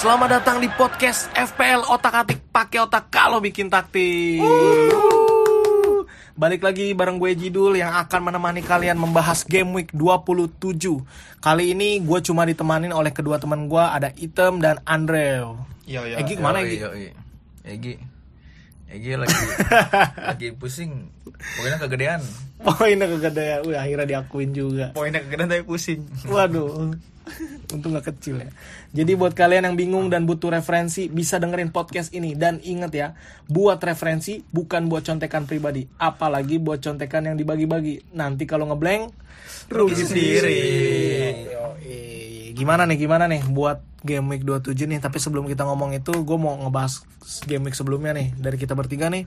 Selamat datang di podcast FPL Otak Atik pakai otak kalau bikin taktik. Balik lagi bareng gue Jidul yang akan menemani kalian membahas Game Week 27. Kali ini gue cuma ditemanin oleh kedua teman gue ada Item dan Andreo. Iya, iya. Egi ke mana Egi? Egi Egi lagi lagi pusing pokoknya kegedean Poinnya kegedean, wih akhirnya diakuin juga. Poinnya kegedean tapi pusing. Waduh, untung gak kecil ya. Jadi buat kalian yang bingung dan butuh referensi, bisa dengerin podcast ini. Dan inget ya, buat referensi bukan buat contekan pribadi. Apalagi buat contekan yang dibagi-bagi. Nanti kalau ngeblank, rugi sendiri. Gimana nih, gimana nih buat Game Week 27 nih. Tapi sebelum kita ngomong itu, gue mau ngebahas Game Week sebelumnya nih. Dari kita bertiga nih.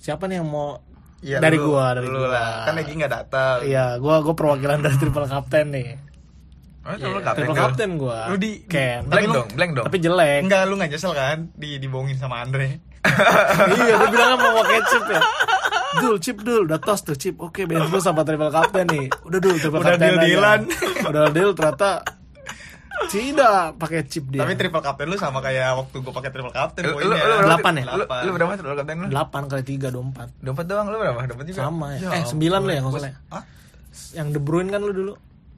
Siapa nih yang mau... Iya, dari lu- gua, dari lu gua. lah. Kan Egi nggak datang. Iya, gua gua perwakilan dari triple captain nih. Oh kalau kapten Triple lu. captain gua. Lu di- Ken. blank Tapi dong blank dong Tapi jelek. Enggak, lu nggak nyesel kan di dibohongin sama Andre. iya, dia bilang mau pakai chip ya. Dul, chip dul, udah tos tuh chip. Oke, bench lu sama triple captain nih. Udah dul, triple Udah captain. aja. deal-dealan. Udah deal ternyata tidak pakai chip dia. Tapi triple captain lu sama kayak waktu gua pakai triple captain lu, lu, poinnya. lu berapa Delapan ya? lu, lu berapa lu kapten lu 8 kali 3 24. dompet doang lu berapa dompet juga Sama ya. Ya eh, 9 lu ya kalau salah. ya? Hah? Yang De Bruyne kan lu dulu.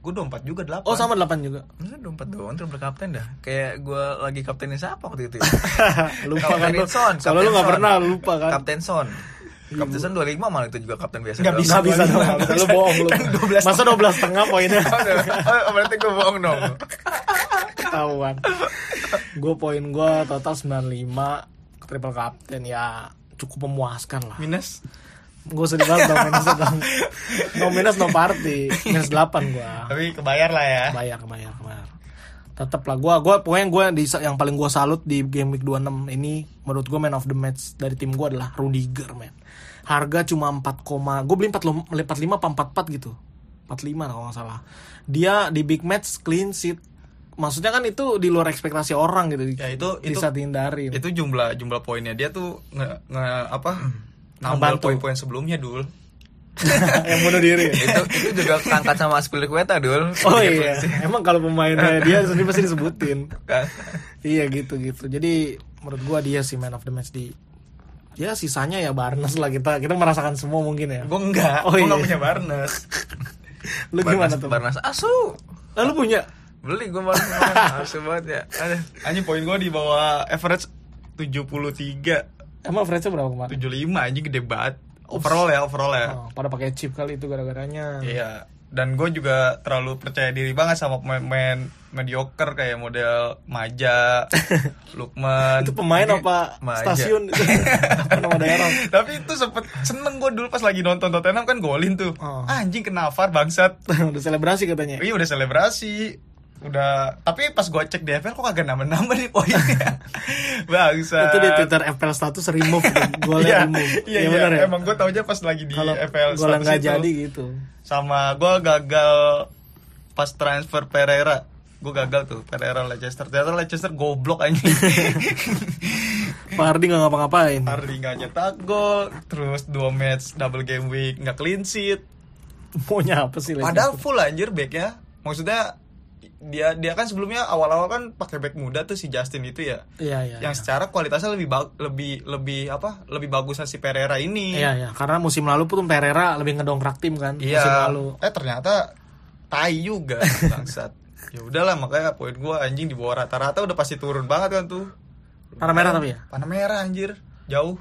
Gua dompet juga delapan. Oh, sama 8 juga. Enggak, dompet doang triple kapten dah kayak gua lagi kaptenin siapa waktu itu ya? lupa kan Son Kalau lu Kapten nggak pernah lupa kan. Kapten Son Kapten Son 25 malah itu juga kapten biasa Nggak doang. bisa. Bisa dong. Lu bohong lu. Kan 12 Masa 12 setengah poinnya. oh, berarti gua bohong dong ketahuan gue poin gue total 95 triple captain ya cukup memuaskan lah minus. Gue sedih banget dong minus dong. No minus no party. Minus 8 gue Tapi kebayar lah ya. bayar bayar bayar tetep lah gue gue pokoknya gue di yang paling gue salut di game week 26 ini menurut gue man of the match dari tim gue adalah Rudiger man. Harga cuma 4, gue beli 4, 45 apa 44 gitu. 45 lah kalau nggak salah. Dia di big match clean sheet. Maksudnya kan itu di luar ekspektasi orang gitu Ya itu itu bisa dihindarin itu jumlah jumlah poinnya. Dia tuh nge, nge- apa nambah poin-poin sebelumnya dul. Yang bunuh diri. Itu itu juga keangkat sama Aspilicueta dul. Oh iya. Emang kalau pemainnya dia sendiri pasti disebutin. Iya gitu gitu jadi menurut gua dia sih man of the match di ya sisanya ya Barnes lah. Kita kita merasakan semua mungkin ya. Gue enggak. Oh, gue iya. enggak punya Barnes. Lu gimana tuh? Barnas asu. Lalu punya? Beli gue baru kemarin. asu banget ya. Ada anjing poin gue di bawah average 73 emang average berapa kemarin 75 anjing gede banget overall ya overall ya oh, pada pakai chip kali itu gara-garanya iya dan gue juga terlalu percaya diri banget sama pemain-pemain mediocre kayak model Maja, Lukman. itu pemain apa Maja. stasiun apa nama daerah Tapi itu sempet seneng gue dulu pas lagi nonton Tottenham kan golin tuh. Oh. Anjing kena VAR bangsat. udah selebrasi katanya Iya udah selebrasi. Udah tapi pas gue cek di FPL kok kagak nambah-nambah nih poinnya. Bangsat. itu di Twitter FPL status remove golnya Iya, remove iya, Ya iya. benar ya Emang gue taunya pas lagi di kalau FPL status itu. jadi gitu Sama gue gagal pas transfer Pereira. Gue gagal tuh Pereira Leicester. Ternyata Leicester goblok anjing. Pak Hardi nggak ngapa-ngapain Hardy nggak nyetak gol, terus dua match double game week nggak clean sheet. maunya apa sih Padahal full anjir back ya. Maksudnya dia dia kan sebelumnya awal-awal kan pakai back muda tuh si Justin itu ya. iya iya yang secara kualitasnya lebih lebih lebih apa? Lebih bagus si Pereira ini. Iya ya, karena musim lalu pun Pereira lebih ngedongkrak tim kan musim Iya. lalu. Eh ternyata tai juga bangsat. ya udahlah makanya poin gua anjing di bawah rata-rata udah pasti turun banget kan tuh. Panah merah tapi ya. Panah merah anjir. Jauh.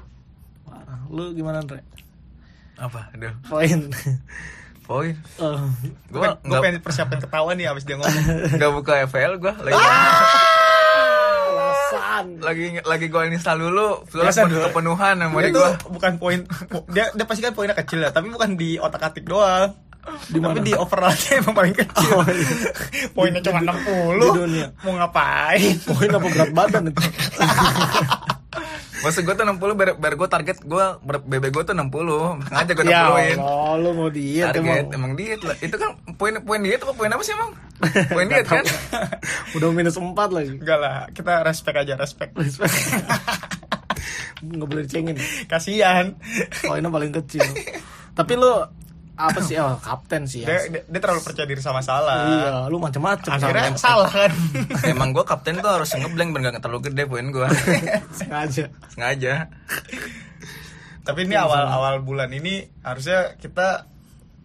Lu gimana Andre? apa aduh Poin. poin Eh, Gue gue gue pengen persiapkan ketawa nih abis dia ngomong. nggak buka FPL gue lagi alasan. lagi lagi gue dulu terus Biasa, Dul. kepenuhan sama dia itu gue bukan poin dia dia pasti kan poinnya kecil ya tapi bukan di otak atik doang Di tapi di overallnya emang paling kecil Oh, iya. poinnya cuma Di 60 dunia. mau ngapain Poin apa berat badan itu? maksud gue tuh 60 biar, biar gue target gue BB gue tuh 60 sengaja gue ya 60in Allah, lu mau diet target emang. emang diet lah itu kan poin poin diet apa poin apa sih emang poin diet kan Udah minus 4 lagi. enggak lah kita respect aja respect Respect. Nggak boleh dicengin. kasihan Poinnya paling kecil. Tapi lu apa sih? Oh kapten sih ya Dia, dia, dia terlalu percaya diri sama salah. iya lu macem-macem Akhirnya sama salah kan. Emang gue kapten tuh harus ngeblank biar gak terlalu gede poin gue sengaja. Sengaja. Tapi ini awal-awal bulan ini harusnya kita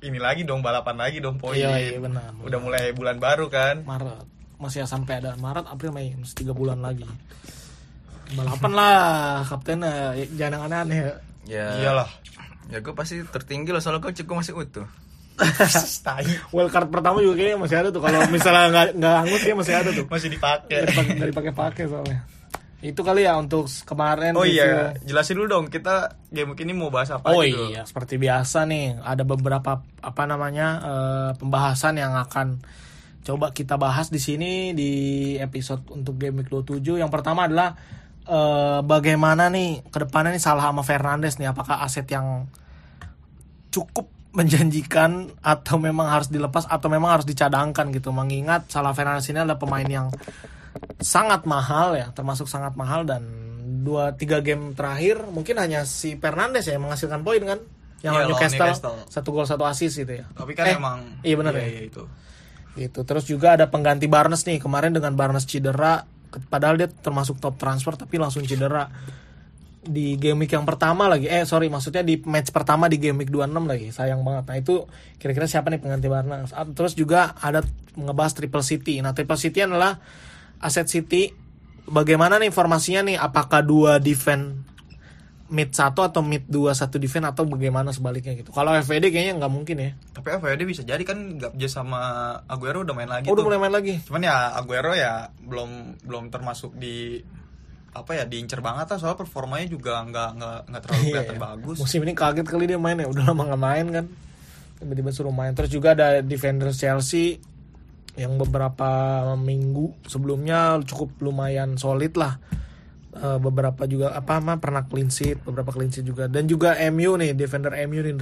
ini lagi dong balapan lagi dong poin. Iya, iya, benar, Udah mulai bulan baru kan. Maret. Masih ya sampai ada Maret April Mei. Masih tiga bulan lagi. Balapan lah kaptennya. Jangan aneh-aneh. Ya Ya Iyalah. Ya gue pasti tertinggi loh soalnya gue gue masih utuh Tai. wildcard pertama juga kayaknya masih ada tuh kalau misalnya nggak nggak hangus ya masih ada tuh Masih dipakai. dari pakai pakai soalnya itu kali ya untuk kemarin Oh iya, jelasin dulu dong kita game ini mau bahas apa Oh gitu. iya, seperti biasa nih, ada beberapa apa namanya eh, pembahasan yang akan coba kita bahas di sini di episode untuk Game Week 27. Yang pertama adalah eh, bagaimana nih ke depannya nih salah sama Fernandes nih, apakah aset yang cukup menjanjikan atau memang harus dilepas atau memang harus dicadangkan gitu. Mengingat salah Fernandes ini adalah pemain yang sangat mahal ya, termasuk sangat mahal dan dua tiga game terakhir mungkin hanya si Fernandes ya yang menghasilkan poin kan, yang Iya, lawan lawan Newcastle, Newcastle. satu gol satu assist gitu ya. Tapi kan Eh, emang iya benar ya. iya, itu. Gitu. Terus juga ada pengganti Barnes nih kemarin dengan Barnes cedera, padahal dia termasuk top transfer tapi langsung cedera di game week yang pertama lagi. Eh sorry maksudnya di match pertama di game week 26 lagi. Sayang banget. Nah itu kira-kira siapa nih pengganti Barnes? Ah, Terus juga ada ngebahas Triple City. Nah Triple City adalah aset City. Bagaimana nih informasinya nih? Apakah dua defense mid satu atau mid dua satu defense atau bagaimana sebaliknya gitu? Kalau FVD kayaknya nggak mungkin ya. Tapi FWD bisa jadi kan Gabja sama Aguero udah main lagi Oh, udah tuh. mulai main lagi. Cuman ya Aguero ya belum belum termasuk di apa ya diincer banget lah soal performanya juga nggak nggak nggak terlalu Iya, kelihatan iya. bagus. Musim ini kaget kali dia main ya, udah lama nggak main kan. Tiba-tiba suruh main. Terus juga ada defender Chelsea yang beberapa minggu sebelumnya cukup lumayan solid lah. Eh, beberapa juga apa mah pernah clean sheet, beberapa clean sheet juga. Dan juga MU nih, defender MU nih.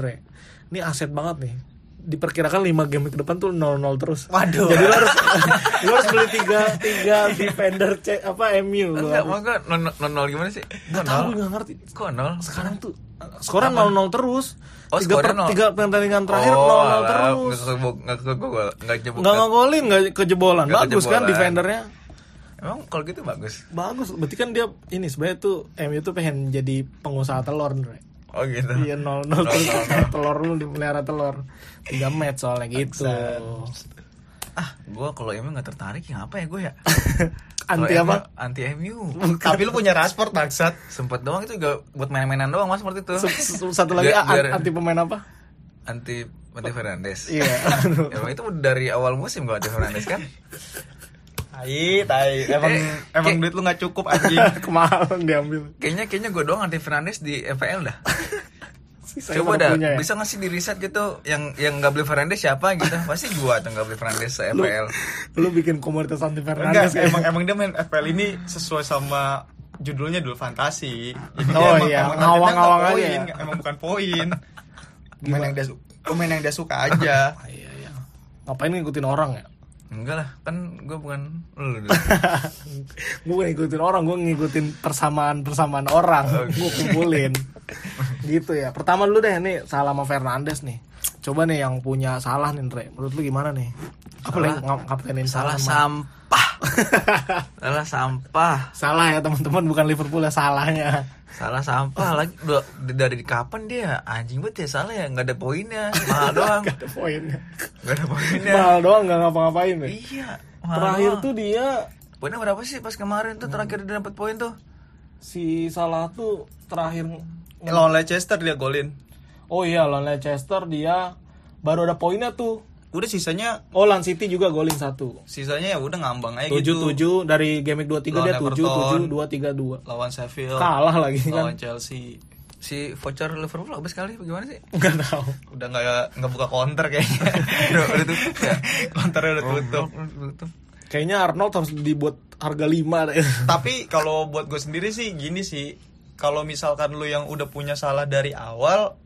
Ini aset banget nih. Diperkirakan 5 game ke depan tuh 0-0 terus. Waduh. Jadi lo harus lo harus beli tiga tiga defender C, apa MU lo. Enggak, mau gak nol, nol, nol gimana sih? Gak Kok tahu nol? nggak ngerti. Kok nol? Sekarang tuh skornya 0-0 terus. Oh, tiga, nol. tiga pertandingan terakhir 0-0 alah, terus. Nggak ke nggak ke gol, nggak jebuk. Nggak ngegolin, nggak kejebolan. Bagus kan defendernya. Emang kalau gitu bagus. Bagus. Berarti kan dia ini sebenarnya tuh MU tuh pengen jadi pengusaha telur, Andre. Oh gitu. Iya 0-0 terus telur lu dimelihara telur. Tiga match soalnya gitu. Ah, gua kalau MU nggak tertarik ya apa ya gue ya? Anti apa? Anti MU. Tapi lu punya Rashford maksud. Sempet doang itu juga buat main-mainan doang mas seperti itu. Satu lagi anti pemain apa? anti anti Fernandes. Iya. Emang itu dari awal musim gak anti Fernandes kan? Tai, tai. Emang Eh, emang kayak- duit lu nggak cukup anjing. Kemarin diambil. Kayaknya kayaknya gue doang anti Fernandes di FPL dah. Coba dah, punya ya? bisa ngasih di riset gitu yang yang nggak beli Fernandes siapa gitu. Pasti gua tuh nggak beli Fernandes se Lu, FPL. lu bikin komunitas anti Enggak, Fernandes ya? emang emang dia main FPL ini sesuai sama judulnya dulu fantasi. Jadi Oh iya, ngawang-ngawang aja poin, ya? Emang bukan poin. Pemain yang dia pemain yang dia suka aja. Iya iya. Ngapain ngikutin orang ya? Enggak lah, kan gue bukan lu gue ngikutin orang, gue ngikutin persamaan-persamaan orang, gue kumpulin. gitu ya. Pertama dulu deh nih salah sama Fernandes nih. Coba nih yang punya salah nih, Andre. Menurut lu gimana nih? Apa yang ngap- kaptenin Salah sama- sampah. Salah sampah. Salah ya teman-teman, bukan Liverpool ya salahnya. Salah sampah lagi Udah- dari kapan dia anjing banget ya salah ya nggak ada poinnya mahal doang Gak ada poinnya. nggak ada poinnya Mahal doang gak ngapa-ngapain ya. iya mahal Terakhir doang. tuh dia poinnya berapa sih pas kemarin tuh terakhir dia dapat poin tuh si salah tuh terakhir Lawan Leicester dia golin. Oh iya lawan Leicester dia baru ada poinnya tuh. Udah sisanya Oh Lan City juga golin satu. sisanya ya udah ngambang aja tujuh gitu. tujuh dari game week dua tiga dia Lawan tujuh tujuh dua tiga dua Lawan Sheffield. kalah lagi Lawan kan Chelsea. si voucher Liverpool habis kali bagaimana sih nggak tahu Udah nggak nggak buka counter kayaknya. udah, udah tutup ya Counternya udah tutup. Oh, udah tutup kayaknya Arnold harus dibuat harga lima deh Tapi kalau buat gue sendiri sih gini sih, kalau misalkan lu yang udah punya salah dari awal,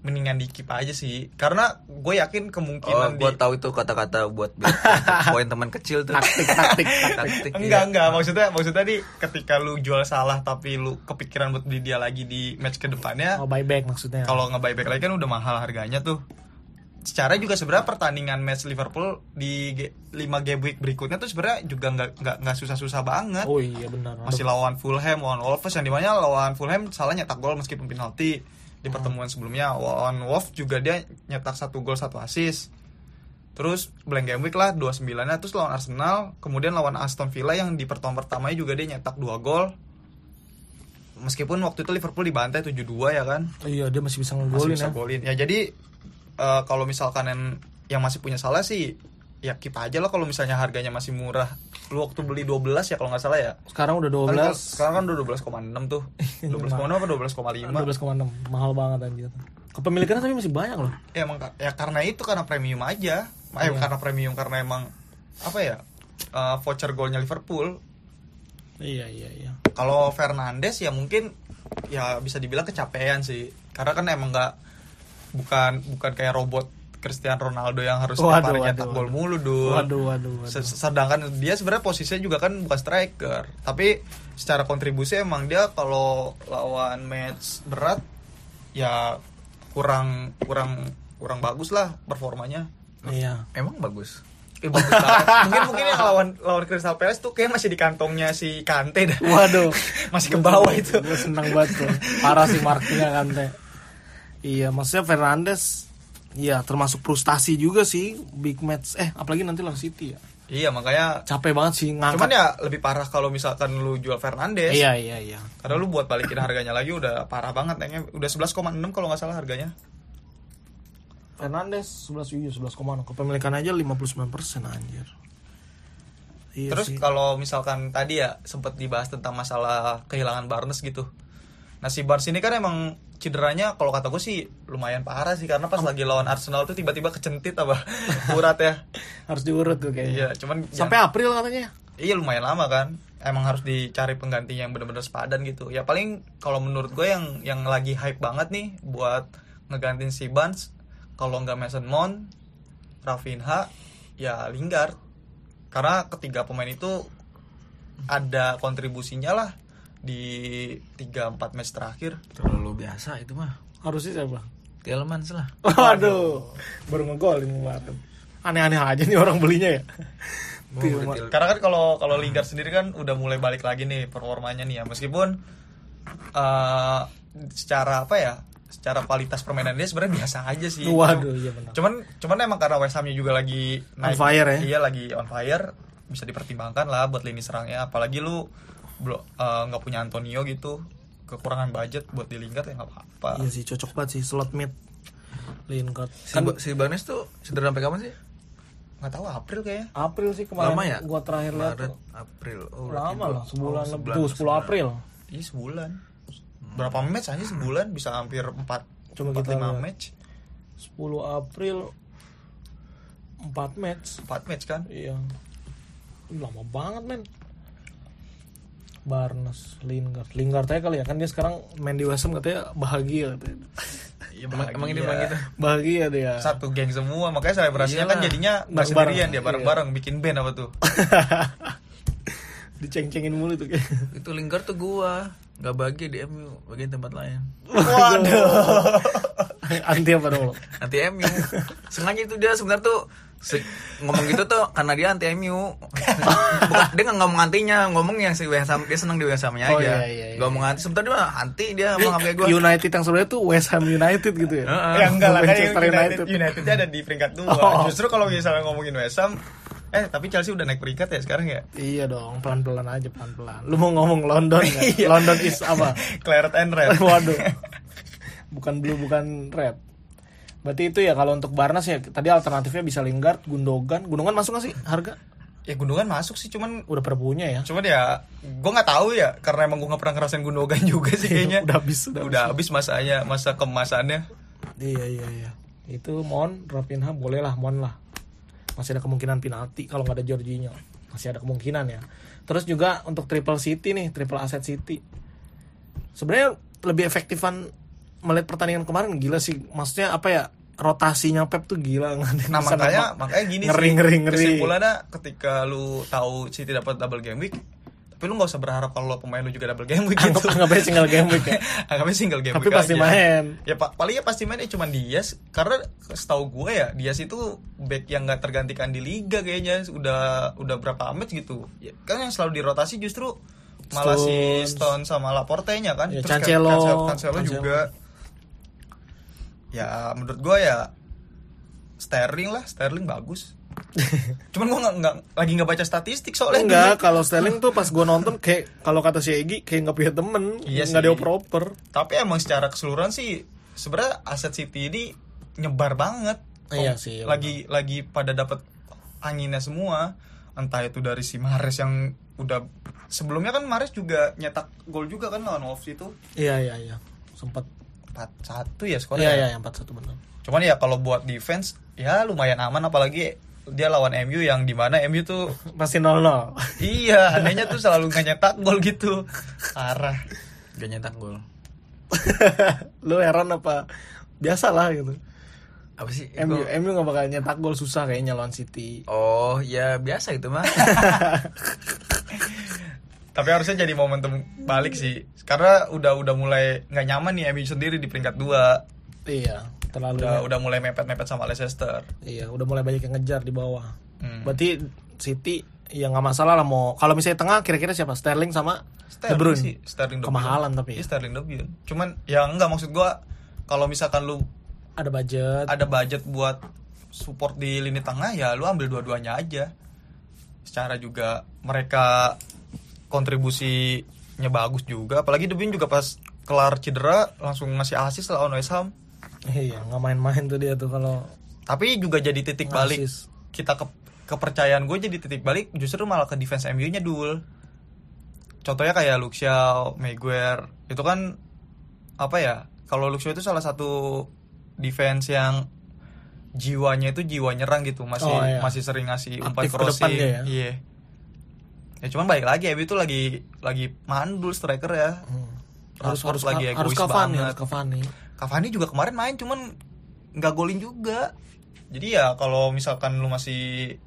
mendingan dikip aja sih. Karena gue yakin oh kemungkinan gua di tahu itu kata-kata buat poin teman kecil tuh. Taktik taktik taktik. Taktik enggak iya. enggak maksudnya maksudnya nih ketika lu jual salah tapi lu kepikiran buat beli dia lagi di match ke depannya oh buyback maksudnya. kalau nge buyback lagi kan udah mahal harganya tuh. Secara juga sebenarnya pertandingan match Liverpool di 5 game week berikutnya tuh sebenarnya juga nggak nggak nggak susah-susah banget. Oh iya benar. masih lawan Fulham, lawan Wolves yang di mana lawan Fulham salah nyetak gol meskipun penalti di Hmm. pertemuan sebelumnya lawan Wolves juga dia nyetak satu gol satu assist terus blank game week lah 29 nya terus lawan Arsenal kemudian lawan Aston Villa yang di pertemuan pertamanya juga dia nyetak dua gol meskipun waktu itu Liverpool dibantai 7-2 ya kan Iya dia masih bisa masih ngegolin bisa ya. golin ya jadi eh, kalau misalkan yang, yang masih punya salah sih ya keep aja lah kalau misalnya harganya masih murah lu waktu beli 12 ya kalau nggak salah ya Sekarang udah Kan 12. sekarang kan udah 12,6 tuh 12,6 apa 12,5 12,6 mahal banget anjir. Kepemilikannya tapi masih banyak loh. ya emang ya karena itu karena premium aja eh Iya. karena premium karena emang apa ya eh, voucher golnya Liverpool Iya iya iya. kalau Fernandes ya mungkin ya bisa dibilang kecapean sih karena kan emang nggak bukan bukan kayak robot Cristiano Ronaldo yang harus Waduh, waduh, nyetak gol mulu dul Waduh waduh waduh. Se- sedangkan dia sebenarnya posisinya juga kan bukan striker tapi secara kontribusi emang dia kalau lawan match berat ya kurang kurang kurang bagus lah performanya Iya. Emang bagus. Eh, bagus banget. mungkin mungkin yang lawan lawan Crystal Palace tuh kayak masih di kantongnya si Kante dah Waduh. masih ke bawah itu Gue senang banget tuh. Parah sih markingnya kan teh. Iya, maksudnya Fernandes Iya, termasuk frustasi juga sih big match. Eh, apalagi nanti lawan City ya. iya makanya Capek banget sih ngangkat. cuman ya lebih parah kalau misalkan lu jual Fernandes Iya, iya, iya. karena lu buat balikin harganya lagi udah parah banget kayaknya udah 11,6 kalau nggak salah harganya Fernandes 11 iya 11 ke mana? Kepemilikan aja 59% anjir. Iya Terus kalau misalkan tadi ya sempat dibahas tentang masalah kehilangan Barnes gitu. Nah si Barnes ini kan emang cederanya kalau kata gue sih lumayan parah sih karena pas lagi lawan Arsenal tuh tiba-tiba kecentit apa urat ya. harus diurut tuh kayaknya. Iya, cuman Sampai yang- April katanya. iya lumayan lama kan. Emang harus dicari pengganti yang benar-benar sepadan gitu. Ya paling kalau menurut gue yang yang lagi hype banget nih buat ngegantiin si Barnes kalau nggak Mason Mount, Rafinha, ya Lingard. Karena ketiga pemain itu ada kontribusinya lah di 3 4 match terakhir. Terlalu biasa itu mah. Harusnya siapa? Tielemans lah. Waduh, baru ngegolin kemarin. Aneh-aneh aja nih orang belinya ya. Karena kan kalau kalau Lingard sendiri kan udah mulai balik lagi nih performanya nih ya. Meskipun eh secara apa ya? Secara kualitas permainan dia sebenarnya biasa aja sih. Waduh, iya benar. Cuman cuman emang karena West Hamnya juga lagi On fire ya? Iya, lagi on fire. Bisa dipertimbangkan lah buat lini serangnya. Apalagi lu belum eh, nggak punya Antonio gitu. Kekurangan budget buat di Lingard ya nggak apa-apa. Iya sih cocok banget sih slot mid. Lingard. Si, Kan si Barnes tuh cedera sampai kapan sih? Nggak tahu April kayaknya. April sih kemarin. Lama ya? Gua terakhir lihat. April. Oh, Lama lah, sebulan oh, lebih. Tuh 10 April. Iya sebulan. Berapa match aja sebulan bisa hampir 4 Coba 4 kita 5 lihat. match. 10 April 4 match. 4 match kan? Iya. Lama banget men. Barnes, Lingard, Lingard aja kali ya kan dia sekarang main di West Ham katanya bahagia katanya. Iya, Emang, emang ini emang gitu. Bahagia dia. Satu geng semua, makanya selebrasinya kan Iyalah. jadinya nggak sendirian dia bareng-bareng bikin band apa tuh. Diceng-cengin mulu tuh kayak. Itu Lingard tuh gua nggak bagi di MU, bagi tempat lain. Waduh. Anti apa dong? Anti MU. Sengaja itu dia sebenarnya tuh se- ngomong gitu tuh karena dia anti MU. Bukan, dia nggak ngomong antinya, ngomong yang si West Ham dia seneng di West Hamnya Oh, aja. iya, iya, iya. Gak ngomong anti, sebentar dia anti dia ngomong kayak gua. United yang sebenarnya tuh West Ham United gitu ya. Heeh. ya enggak lah kayak Manchester United, United. United ada di peringkat dua. Oh. Justru kalau misalnya ngomongin West Ham, eh tapi Chelsea udah naik peringkat ya sekarang ya. Iya dong, pelan-pelan aja pelan-pelan. Lu mau ngomong London nggak? Iya. London is apa? Claret and Red. Waduh. Bukan blue, bukan red. Berarti itu ya kalau untuk Barnes ya tadi alternatifnya bisa Lingard, Gundogan. Gundogan masuk gak sih harga? ya Gundogan masuk sih cuman Udah pada punya ya. cuman ya gue nggak tahu ya karena emang gue nggak pernah ngerasain Gundogan juga sih kayaknya. Udah habis, udah udah habis masanya masa kemasannya. Iya iya iya. Itu Mon, Rafinha boleh lah Mon lah. Masih ada kemungkinan penalti kalau nggak ada Jorginho. Masih ada kemungkinan ya. Terus juga untuk triple City nih, triple aset City. Sebenarnya lebih efektifan melihat pertandingan kemarin gila sih. Maksudnya apa ya? Rotasinya Pep tuh gila Nah makanya makanya gini ngeri sih ngeri ngeri. kesimpulannya ketika lu tahu City dapat double game week tapi lu nggak usah berharap kalau pemain lu juga double game week gitu anggap aja single game week ya. anggapnya single game Tapi week pasti aja. main. ya pak palingnya pasti main ya cuman Dias karena setahu gue ya Dias itu back yang nggak tergantikan di liga kayaknya udah udah berapa match gitu ya, kan yang selalu dirotasi justru malah si Stones. Stone sama Laporte-nya kan Ya, Terus. Cancelo, Cancelo Cancelo. juga ya menurut gue ya Sterling lah Sterling bagus cuman gue nggak nggak lagi nggak baca statistik soalnya Enggak, kalau Sterling tuh pas gue nonton kayak kalau kata si Egi kayak nggak punya temen, Iya nggak sih. dioper-oper. tapi emang secara keseluruhan sih sebenarnya aset City ini nyebar banget Iya sih, iya lagi lagi pada dapat anginnya semua entah itu dari si Mares yang udah sebelumnya kan Mares juga nyetak gol juga kan lawan Wolves itu Iya iya iya, sempat. 4-1 ya skornya Iya iya yang 4-1 benar. cuman ya kalau buat defense ya lumayan aman apalagi dia lawan MU yang di mana MU tuh Pasti 0-0. iya anehnya tuh selalu nggak nyetak gol gitu parah Gak nyetak gol. Lu heran apa? Biasalah gitu. Apa sih? MU Gua- MU nggak bakal nyetak gol susah kayaknya lawan City. Oh, ya biasa gitu mah. tapi harusnya jadi momentum balik sih karena udah udah mulai nggak nyaman nih MU sendiri di peringkat dua Iya, terlalu. udah udah mulai mepet-mepet sama Leicester Iya, udah mulai banyak yang ngejar di bawah. Hmm. Berarti City ya nggak masalah lah mau kalau misalnya tengah kira-kira siapa? Sterling sama De Sterling Bruyne. sih Sterling De Bruyne. Kemahalan tapi Iya, ya. Sterling De Bruyne. cuman ya enggak maksud gua kalau misalkan lu ada budget. ada budget buat support di lini tengah ya lu ambil dua-duanya aja secara juga mereka kontribusinya bagus juga. Apalagi De Bruyne juga pas kelar cedera langsung ngasih asis lawan West Ham. Iya, nggak main-main tuh dia tuh kalau tapi juga jadi titik balik. Asis. kita ke kepercayaan gue jadi titik balik justru malah ke defense MU-nya dul. Contohnya kayak Luxiao, Maguire. Itu kan apa ya kalau Luxiao itu salah satu defense yang jiwanya itu jiwa nyerang gitu. Masih Oh, iya. masih sering ngasih umpan Aktif crossing. ya? iya ya cuman balik lagi MU itu lagi lagi mandul striker ya Hmm. harus harus lagi harus egois Cavani, banget harus Cavani. Cavani juga kemarin main cuman nggak golin juga. Jadi ya kalau misalkan lu masih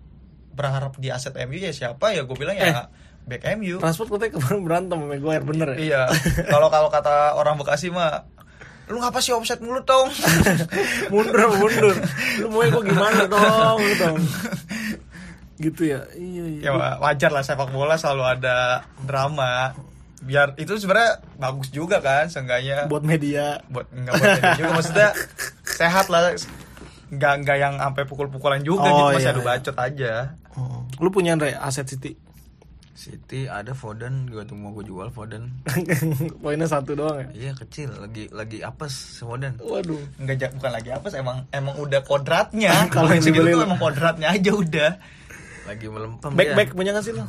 berharap di aset MU ya siapa ya gue bilang Eh. ya back MU. Rashford katanya kemarin berantem sama Maguire bener ya? Iya. Kalau kalau kata orang Bekasi mah lu ngapa sih offset mulut dong? mundur mundur. Lu mau gue gimana dong gitu. Gitu ya. Iya iya. ya wa- wajar lah sepak bola selalu ada drama. Biar itu sebenarnya bagus juga kan seenggaknya Buat media. buat nggak buat ini juga maksudnya sehat lah nggak nggak yang sampai pukul-pukulan juga Oh, gitu masih iya, adu iya. bacot aja Oh. Lu punya Andre aset City? City ada Foden juga tuh mau gue jual Foden. Poinnya satu doang ya? Iya kecil lagi lagi apes si Foden. Waduh. nggak bukan lagi apa emang emang udah kodratnya Kalau yang dibeli lo. emang kodratnya aja udah Lagi melempem Back dia. back punya gak sih lo?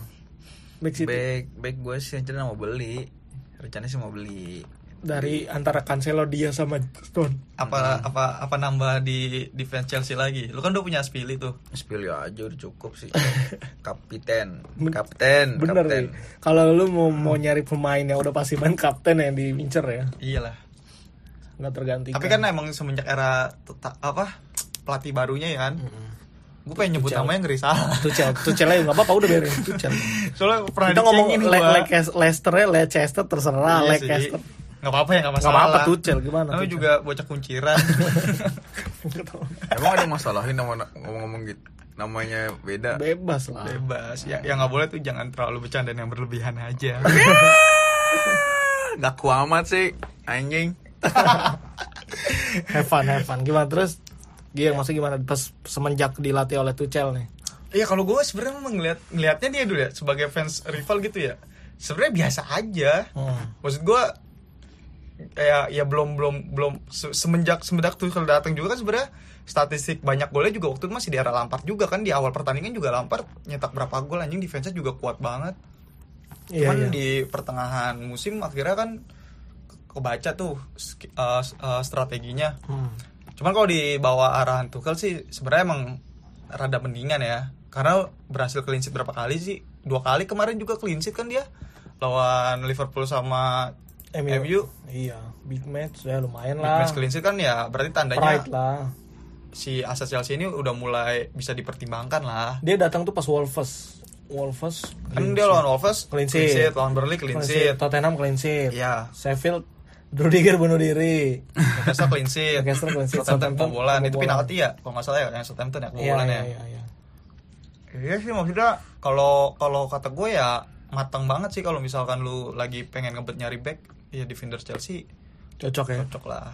Back City. Back back gue sih rencana mau beli. Rencananya sih mau beli. Dari antara Cancelo dia sama Stone. apa apa apa nambah di defense Chelsea lagi lu kan udah punya Spili tuh Spilio aja udah cukup sih. Kapten, kapten, Bener kapten. nih. Kalau lu mau mau nyari pemain yang udah pasti main kapten yang diincer ya, iyalah nggak tergantikan. tapi kan emang semenjak era teta- apa pelatih barunya ya kan gue pengen nyebut Tuchel. namanya ngeri salah Tuchel, Tuchel aja nggak apa-apa udah biarin Tuchel. soalnya pernah Kita ngomong Le Leicester ya, Leicester terserah, Iya. Leicester. nggak apa-apa ya nggak Nggak masalah apa-apa, Tuchel, gimana, Tuchel? juga bocah kunciran Emang ada masalahin nama ngomong-ngomong gitu. Namanya beda. Bebas lah. bebas ya yang nggak boleh tuh jangan terlalu bercanda yang berlebihan aja Gak kuamat sih anjing. Have fun, have fun. Gimana terus? Dia maksudnya gimana pas semenjak dilatih oleh Tuchel nih? Iya kalau gue sebenarnya ngeliat ngelihatnya dia dulu ya sebagai fans rival gitu ya sebenarnya biasa aja Hmm. maksud gue kayak ya belum belum belum se- semenjak semenjak kalau datang juga kan sebenarnya statistik banyak golnya juga waktu itu masih di era Lampard juga kan di awal pertandingan juga Lampard nyetak berapa gol anjing defense juga kuat banget Iya, cuman iya. di pertengahan musim akhirnya kan ke- kebaca tuh uh, uh, strateginya Hmm. Cuman kalau di bawah arahan Tuchel sih sebenarnya emang rada mendingan ya. Karena berhasil clean sheet berapa kali sih? Dua kali kemarin juga clean sheet kan dia lawan Liverpool sama MU. Iya, big match ya lumayan Big lah. match clean sheet kan ya berarti tandanya Pride lah. si aset Chelsea ini udah mulai bisa dipertimbangkan lah. Dia datang tuh pas Wolves. Wolves Kan dia lawan Wolves Clean sheet. lawan Burnley clean clean sheet. sheet. Tottenham clean sheet. Iya. Sheffield Rudiger bunuh diri. Newcastle clean sheet. Newcastle clean sheet. Southampton kebobolan. Itu penalti ya? Kalau nggak salah ya, yang Southampton ya Iya, kebobolan iya, ya. iya, iya. Iya sih maksudnya kalau kalau kata gue ya matang banget sih kalau misalkan lu lagi pengen ngebet nyari back ya defender Chelsea Cocok ya. cocok lah.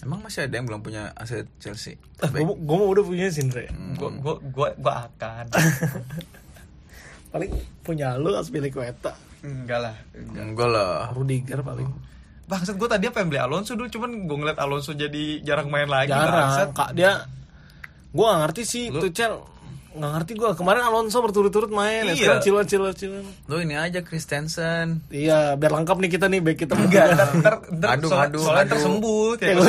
Emang masih ada yang belum punya aset Chelsea? Gue gue mau udah punya Sindre. Gue gue gue gue akan. Paling punya lu Aspilicueta. Enggak lah. Enggak lah. Rudiger paling. Bangsat gue tadi pengen beli Alonso dulu cuman gue ngeliat Alonso jadi jarang main lagi. Jarang. bangsat. Kak dia gue gak ngerti sih Tuchel nggak ngerti gue kemarin Alonso berturut-turut main ya Iya. sekarang cilon cilon Lu ini aja Christensen. iya biar lengkap nih kita nih back kita Enggak, ntar, ntar, ntar Aduh, aduh, soalnya aduh. ntar sembuh Thiago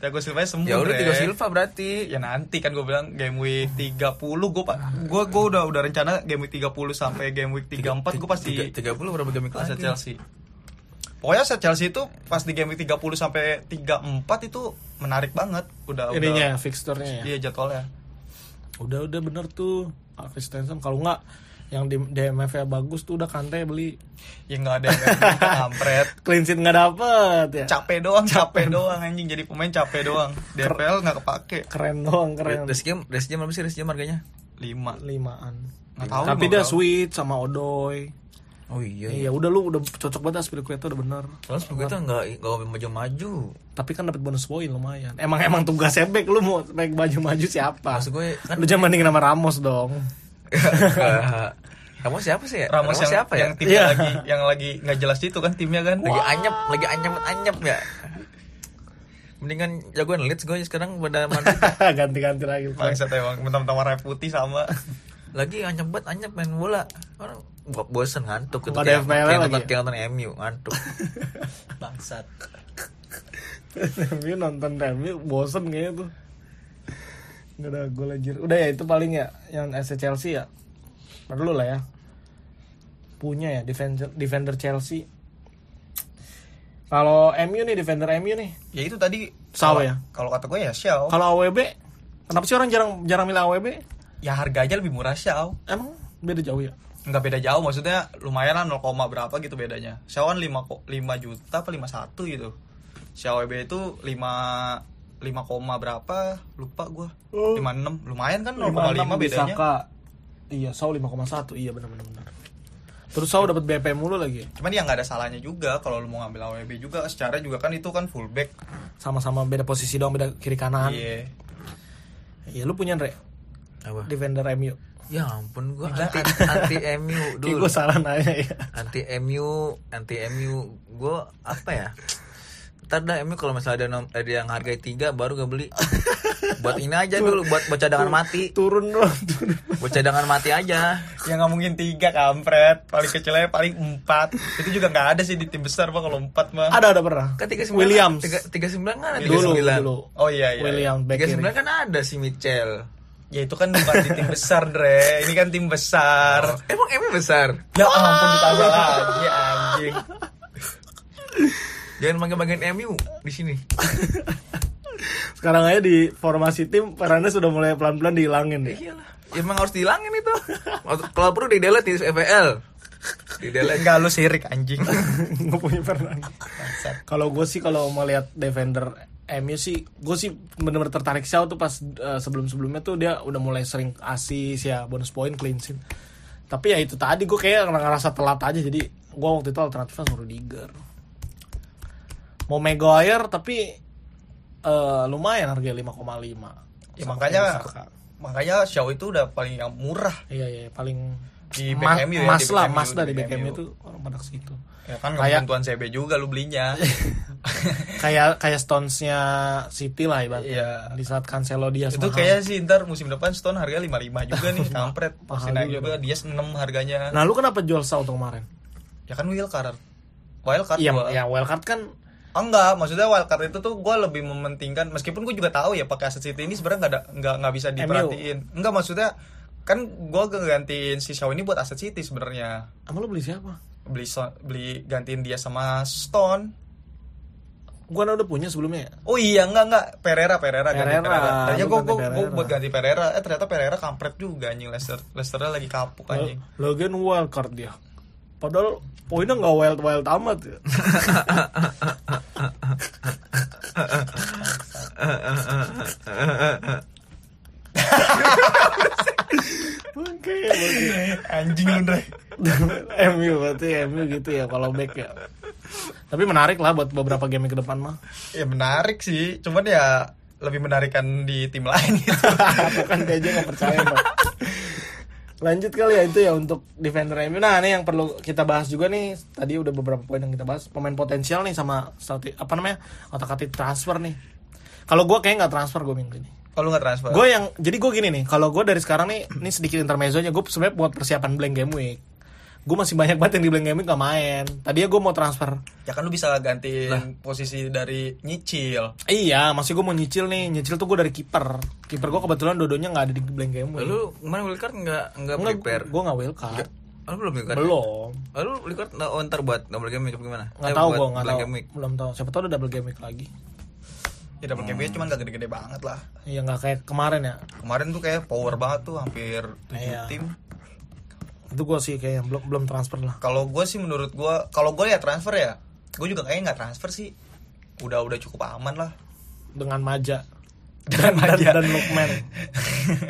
Thiago Silva. Sembuh Ya udah. Tigo Silva berarti. ya nanti kan gue bilang game week 30 gue pak gue gue udah udah rencana game week 30 sampai game week 34 gue pasti Tiga- 30 berapa game aset lagi? Chelsea pokoknya aset Chelsea itu pas di game week 30 sampai 34 itu menarik banget udah ininya udah fixturnya ya iya jadwalnya udah udah bener tuh Christensen kalau nggak yang di DMF nya bagus tuh udah kante beli. Ya nggak ada yang kampret. Clean sheet nggak dapet ya. Capek doang capek doang. anjing. Jadi pemain capek doang. DPL nggak kepake. Keren doang keren. Rest game, game berapa sih? Rest game harganya? lima. Limaan. Nggak tahu tapi dia sweet sama Odoy Oh iya. iya udah lu udah cocok banget Aspilicueta udah bener. Terus kita nggak nggak maju-maju. tapi kan dapat bonus poin lumayan. Emang emang tugasnya back lu mau back baju maju siapa? Maksud gue kan lu jangan bandingin sama Ramos dong kamu siapa sih ya? Ramos, yang, siapa ya? yang timnya Iya. lagi yang lagi nggak jelas itu kan timnya kan lagi anyep, lagi anyep anyep ya. Mendingan jagoan Leeds gue sekarang pada Madrid. ganti-ganti lagi bangsat emang mentang-mentang warna putih sama lagi anyep banget anyep main bola. Orang bo- bosen ngantuk gitu. Nggak ada Kayak- FPL kayak nonton kayak nonton MU ngantuk. bangsat Review nonton review bosen kayaknya tuh Gak ada gol aja Udah ya itu paling ya Yang SC Chelsea ya. Perlu lah ya. Punya ya defender, defender Chelsea. Kalau MU nih defender MU nih. Ya itu tadi Shaw ya? kalau kata gue ya Xiao. Kalau AWB Kenapa sih orang jarang jarang milih AWB ya harganya lebih murah Xiao. Emang? Beda jauh ya? Nggak beda jauh maksudnya lumayan lah 0, berapa gitu bedanya. Xiao kan 5, ko- 5 juta apa 51 gitu. Xiao WB itu 5 5 koma berapa lupa gue Oh. 56 lumayan kan 0,5 56 bedanya Bisaka. Iya Sau 5,1 Iya bener-bener bener. Terus Sau dapat BP mulu lagi cuman ya nggak ada salahnya juga kalau lu mau ngambil AWB juga secara juga kan itu kan fullback Sama-sama beda posisi doang Beda kiri kanan iya Iya lu punya Andre Apa? Defender MU Ya ampun gue anti anti MU dulu. gue salah nanya ya Anti MU, anti MU. Gue apa ya? Ntar dah MU kalau misalnya ada, nom- ada yang harga tiga baru gue beli. buat ini aja dulu, buat buat cadangan mati. Turun dong turun. Buat cadangan mati aja. ya nggak mungkin tiga kampret paling kecilnya paling empat itu juga nggak ada sih di tim besar mah kalau empat mah Ada ada pernah Kan tiga sembilan Williams tiga, tiga sembilan kan ada tiga Dulu sembilan. dulu oh iya iya William back Tiga sembilan kan ada si Mitchell. ya itu kan bukan di tim besar Dre ini kan tim besar Emang MU besar? ya ampun ditambah lagi anjing Jangan manggil-manggil MU di sini. Sekarang aja di formasi tim perannya sudah mulai pelan-pelan dihilangin deh Iyalah. Ya, emang harus dihilangin itu. Kalau perlu di delete di FPL. Di delete. enggak lu sirik anjing Nggak punya peran Kalau gue sih kalau mau lihat defender MU sih gue sih bener-bener tertarik Shaw tuh pas eh, sebelum-sebelumnya tuh dia udah mulai sering asis ya bonus point clean sheet tapi ya itu tadi gue kayak ngerasa telat aja jadi gue waktu itu alternatifnya sama Rudiger mau Maguire tapi eh, lumayan harga 5,5 ya makanya kayak Saka. makanya Xiao itu udah paling yang murah iya iya paling Di MU ya, mas di lah mas dari di tuh orang pada situ ya kan Kayak- nggak tuan CB juga lu belinya kayak kayak Stones-nya City lah ibaratnya. Iya. Di saat Cancelo dia itu kayaknya sih ntar musim depan Stone harga 55 juga nih kampret pasti naik juga, dia 6 harganya Nah, lu kenapa jual Shaw tuh kemarin? ya kan wildcard wildcard Iya, gua. ya wildcard kan Oh, enggak, maksudnya wildcard itu tuh gue lebih mementingkan meskipun gue juga tahu ya pakai aset City ini sebenarnya nggak ada nggak nggak bisa diperhatiin. Enggak maksudnya kan gue gantiin si Shaw ini buat aset City sebenarnya. emang lu beli siapa? Beli so- beli gantiin dia sama Stone. Bukan udah punya sebelumnya ya? Oh iya enggak enggak Pereira Pereira ganti Pereira, Pereira. Tadinya gue gue Pereira. buat ganti Pereira eh ternyata Pereira kampret juga anjing Leicester Leicesternya lagi kapuk anjing. Lagian wild card dia. Padahal poinnya nggak wild wild amat ya. Oke. Anjing lu Ndre. MU berarti MU gitu ya kalau back ya. Tapi menarik lah buat beberapa game ke depan mah. Ya menarik sih, cuman ya lebih menarikan di tim lain gitu. Bukan dia aja nggak percaya. Lanjut kali ya itu ya untuk defender MU. Nah ini yang perlu kita bahas juga nih. Tadi udah beberapa poin yang kita bahas. Pemain potensial nih sama apa namanya otak atik transfer nih. Kalau gue kayak nggak transfer gue minggu ini. Kalau nggak transfer. Gue yang jadi gue gini nih. Kalau gue dari sekarang nih, ini sedikit intermezzo nya. Gue sebenarnya buat persiapan blank game week. Gue masih banyak banget yang di blank game week gak main. Tadinya gue mau transfer. Ya kan lu bisa gantiin posisi dari nyicil. Iya, masih gue mau nyicil nih. Nyicil tuh gue dari kiper. Kiper gue kebetulan dodonya nggak ada di blank game. Lu kemarin wildcard nggak nggak Enggak, prepare? gue nggak wildcard. Oh, lu belum wildcard? Belum. Oh, lu wildcard nggak oh, ntar buat double game week apa gimana? Nggak Eh, tahu gue nggak tahu. game week. Belum tahu. Siapa tahu udah double game week lagi. Ya double game week cuman gak gede-gede banget lah. Iya nggak kayak kemarin ya. Kemarin tuh kayak power banget tuh hampir 7 Iya. tim. Itu gue sih kayak belum belum transfer lah. Kalau gue sih menurut gue, kalau gue ya transfer ya, gue juga kayaknya nggak transfer sih. Udah udah cukup aman lah. Dengan Maja. Dengan dan, Maja. dan Lukman.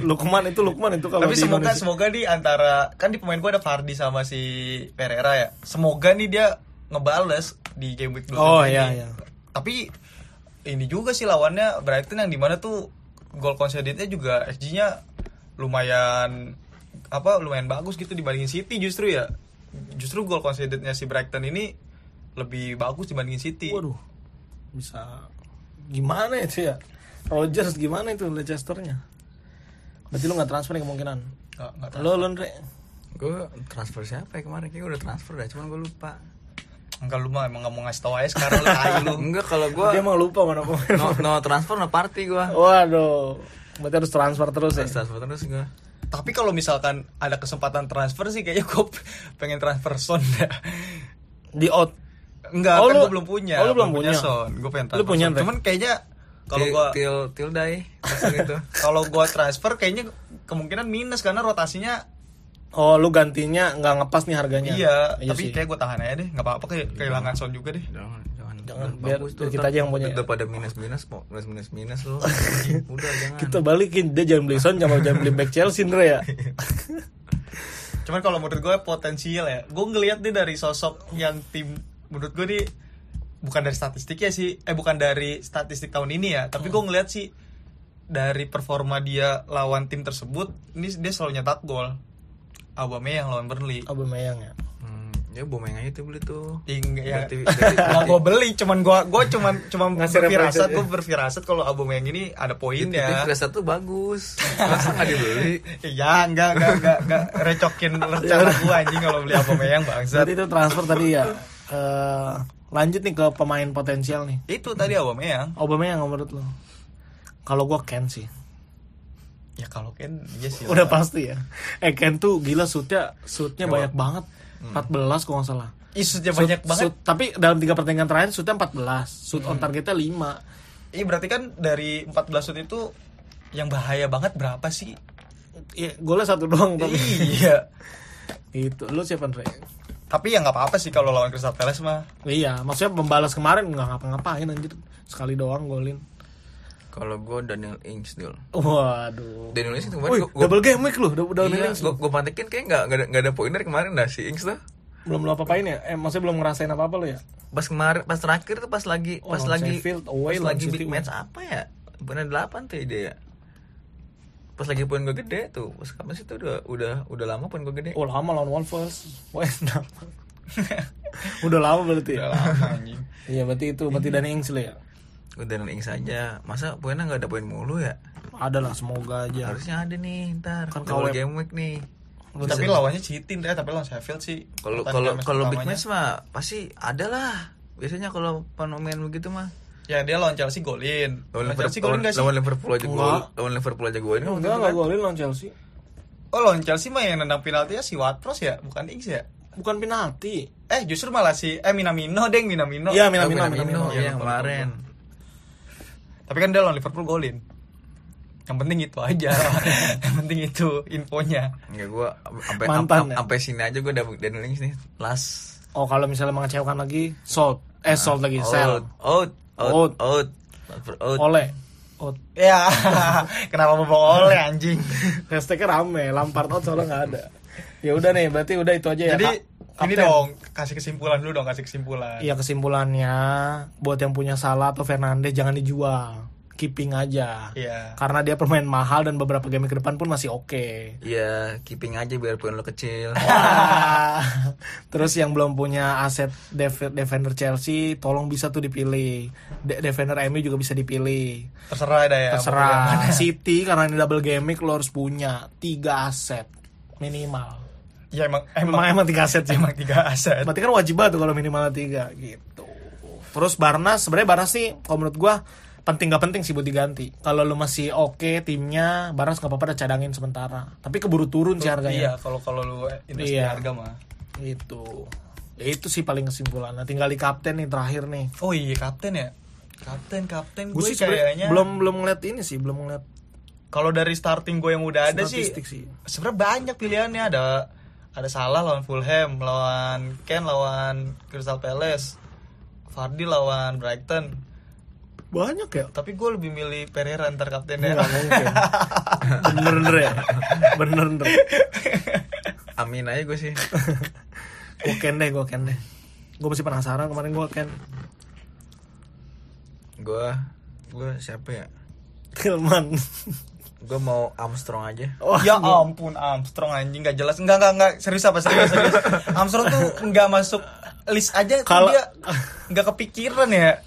Lukman itu Lukman itu kalau Tapi di semoga Indonesia. semoga di antara kan di pemain gue ada Fardi sama si Pereira ya. Semoga nih dia ngebales di game week 27 Oh ini. iya iya. Tapi ini juga sih lawannya Brighton yang di mana tuh gol concedednya juga XG-nya lumayan apa lumayan bagus gitu dibandingin City justru ya. Justru gol concedednya si Brighton ini lebih bagus dibandingin City. Waduh. Bisa gimana itu ya? Rogers gimana itu Leicesternya? Berarti lu nggak transfer nih kemungkinan. Nggak- nggak tahu. Lo lo Andre? Gue transfer siapa ya kemarin? Kayaknya udah transfer dah, cuman gue lupa. Enggak lu mah emang gak mau ngasih tau aja sekarang lu tai lu. Enggak kalau gue Dia emang lupa mana pemain. no, no transfer no party gue. Waduh. Berarti harus transfer terus ya. Transfer terus gue. Tapi kalau misalkan ada kesempatan transfer sih kayaknya gue pengen transfer Son dah. Di out. Enggak, Oh, kan lu- gue belum punya. oh, lu belum punya? Son. Gue pengen Lu transfer punya, Son. Cuman kayaknya kalau gua til til dai langsung gitu. kalau gua transfer kayaknya kemungkinan minus karena rotasinya Oh, lu gantinya nggak ngepas nih harganya. iya, tapi sih. kayak gua tahan aja deh, nggak apa-apa kayak kehilangan Son juga deh. Jangan, jangan. Udah biar- bagus tuh, kita aja yang punya ya. Daripada minus minus, mau minus minus minus lu. Udah jangan. Kita balikin dia jangan beli Son, jangan jangan beli back Chelsea Ndre ya. Cuman kalau menurut gue potensial ya. Gue ngelihat nih dari sosok yang tim menurut gue nih bukan dari statistik ya sih, eh bukan dari statistik tahun ini ya, tapi gue ngelihat sih dari performa dia lawan tim tersebut, ini dia selalu nyetak gol. Aubameyang lawan Burnley. Aubameyang ya. Hmm, ya bomeng aja tuh beli tuh. Ing, ya, Berarti- berarti- nggak gue beli, cuman gue gue cuman cuman Ngasih berfirasat, ya. gue berfirasat kalau Aubameyang ini ada Itu poinnya. Kresta tuh bagus. Masa nggak dibeli? Ya enggak enggak enggak enggak recokin rencana gue anjing kalau beli Aubameyang bangsat. Berarti itu transfer tadi ya. Eh, lanjut nih ke pemain potensial nih. Itu tadi Aubameyang. Aubameyang menurut lo? Kalau gua Ken sih. Ya kalau Ken iya sih. Udah pasti ya. Eh Ken tuh gila shootnya shootnya banyak banget. 14 kalau nggak salah. Isunya Shoot- banyak banget. shoot- tapi dalam tiga pertandingan terakhir shootnya 14. Shoot on targetnya 5. Iya berarti kan dari 14 shoot itu yang bahaya banget berapa sih? Iya, golnya satu doang tapi. iya. Itu. Lu siapa Andre? Tapi ya nggak apa-apa sih kalau lawan Crystal Palace mah. Iya, maksudnya membalas kemarin nggak ngapa-ngapain anjir. Sekali doang golin. Kalau gue Daniel Ings dulu. Waduh. Daniel Ings itu Wih, kemarin gue double game week lu, double Iya, innings gue pantekin kayak nggak nggak ada nggak ada poin dari kemarin dah si Ings tuh. Belum lo apa-apain ya? Eh, maksudnya belum ngerasain apa-apa lu ya? Pas kemarin pas terakhir tuh pas lagi Oh, pas lagi Sheffield, away, pas lagi big match apa ya? Benar 8 tuh ide ya. Pas lagi poin gue gede tuh. Pas kapan sih tuh udah udah udah lama poin gue gede. Oh, lama lawan Wolves. Ham. Udah lama berarti ya? Udah lama anjing. Iya, berarti itu berarti Danny Ings lu ya? Gue Daniel Ings aja. Masa poinnya nggak ada poin mulu ya? Ada lah, semoga aja. Harusnya ada nih ntar. Kan Kan kalau game week nih. tapi lawannya City ya, tapi lawan Sheffield sih. Kalau kalau kalau big match mah pasti ada lah. Biasanya kalau pemain begitu mah. Ya dia lawan Chelsea golin. Lawan Chelsea Liverpool, golin gak sih? lawan Liverpool aja gol. Lawan Liverpool aja golin. Enggak, enggak golin lawan Chelsea. Oh lawan Chelsea mah yang nendang penaltinya si Watpros ya, bukan Ings ya? Bukan penalti. Eh justru malah si eh Minamino deng Minamino. Iya, Oh, Minamino, Minamino, Minamino. iya, yang lupa, kemarin. Tapi kan dia lawan Liverpool golin. Yang penting itu aja. yang penting itu infonya. Enggak gua sampai Mantan, ya? sampai sini aja gua udah Daniel Lings nih. Last. Oh, kalau misalnya mengecewakan lagi, Salt. Eh, Salt lagi, Sel. Out, out, Out. out, out, out. Oleh. Oh, Ya, kenapa bawa oleh anjing? hashtagnya rame, Lampard out soalnya nggak ada. Ya udah nih, berarti udah itu aja ya. Jadi Kak- ini dong, kasih kesimpulan dulu dong, kasih kesimpulan. Iya kesimpulannya buat yang punya salah atau Fernandes jangan dijual, keeping aja. Iya. Karena dia pemain mahal dan beberapa game ke depan pun masih oke. Iya, keeping aja biar poin lo kecil. Terus yang belum punya aset def- defender Chelsea, tolong bisa tuh dipilih. De- defender MU juga bisa dipilih. Terserah dah ya. Terserah. City karena ini double game lo harus punya tiga aset minimal. Ya emang Emang emang tiga aset sih. emang tiga aset. Berarti kan wajib banget tuh kalau minimal tiga gitu. Terus Barnas sebenarnya Barnas sih kalau menurut gua penting gak penting sih buat diganti. Kalau lu masih oke timnya, Barnas nggak apa-apa cadangin sementara. Tapi keburu turun sih Iya, harganya. kalau kalau lu investasi Iya. harga mah. Itu. Ya itu sih paling kesimpulan. Nah, tinggal di kapten nih terakhir nih. Oh iya kapten ya. Kapten kapten Gue sih kayaknya belum belum ngeliat ini sih, belum ngeliat kalau dari starting gue yang udah ada sih sih. sebenarnya banyak pilihannya ada ada Salah lawan Fulham lawan Ken lawan Crystal Palace Fardi lawan Brighton Banyak ya? tapi gue lebih milih Pereira antar kaptennya Nggak mungkin. bener bener ya. Bener bener. Amin aja gue sih. Gue ken deh, gue ken deh. Gue masih penasaran kemarin gue ken. Gue, gue siapa ya? Kilman. Gue mau Armstrong aja. Wah, ya ampun Armstrong anjing nggak jelas. Enggak enggak enggak serius apa serius serius? Armstrong tuh nggak masuk list aja tuh Kalau- dia nggak kepikiran ya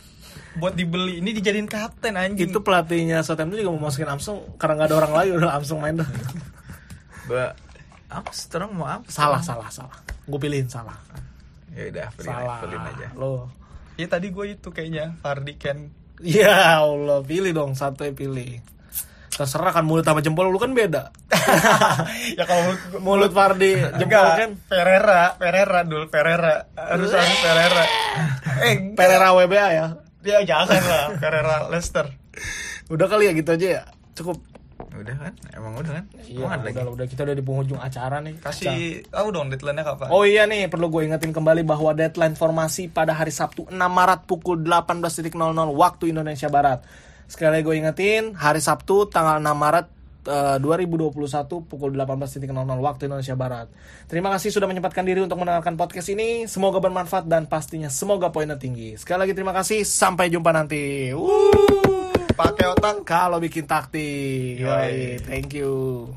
buat dibeli. Ini dijadiin kapten anjing. Itu pelatihnya Southampton juga mau masukin Armstrong karena nggak ada orang lagi udah Armstrong main dah. Gue Armstrong mau apa? salah salah salah. Gue pilihin salah. Ya udah, pilih, salah pilih aja. lo. Ya tadi gue itu kayaknya Fardi Ken ya Allah pilih dong satu pilih terserah kan mulut sama jempol lu kan beda ya kalau mulut Fardi jempol kan Pereira, Pereira dulu, Pereira. Harus harus Pereira. Eh. Pereira WBA ya Dia jangan lah, Pereira Leicester. udah kali ya gitu aja ya cukup Udah kan? Emang udah kan? iya udah, lagi? udah kita udah di penghujung acara nih Kasih tahu dong deadline-nya kapan? Oh iya nih, perlu gue ingetin kembali bahwa deadline formasi pada hari Sabtu 6 Maret pukul 18.00 waktu Indonesia Barat. Sekali lagi gue ingetin, hari Sabtu tanggal 6 Maret eh, 2021 pukul 18.00 waktu Indonesia Barat. Terima kasih sudah menyempatkan diri untuk mendengarkan podcast ini. Semoga bermanfaat dan pastinya semoga poinnya tinggi. Sekali lagi terima kasih, sampai jumpa nanti. Wuh, Pakai otak. kalau bikin taktik. Yoi, thank you.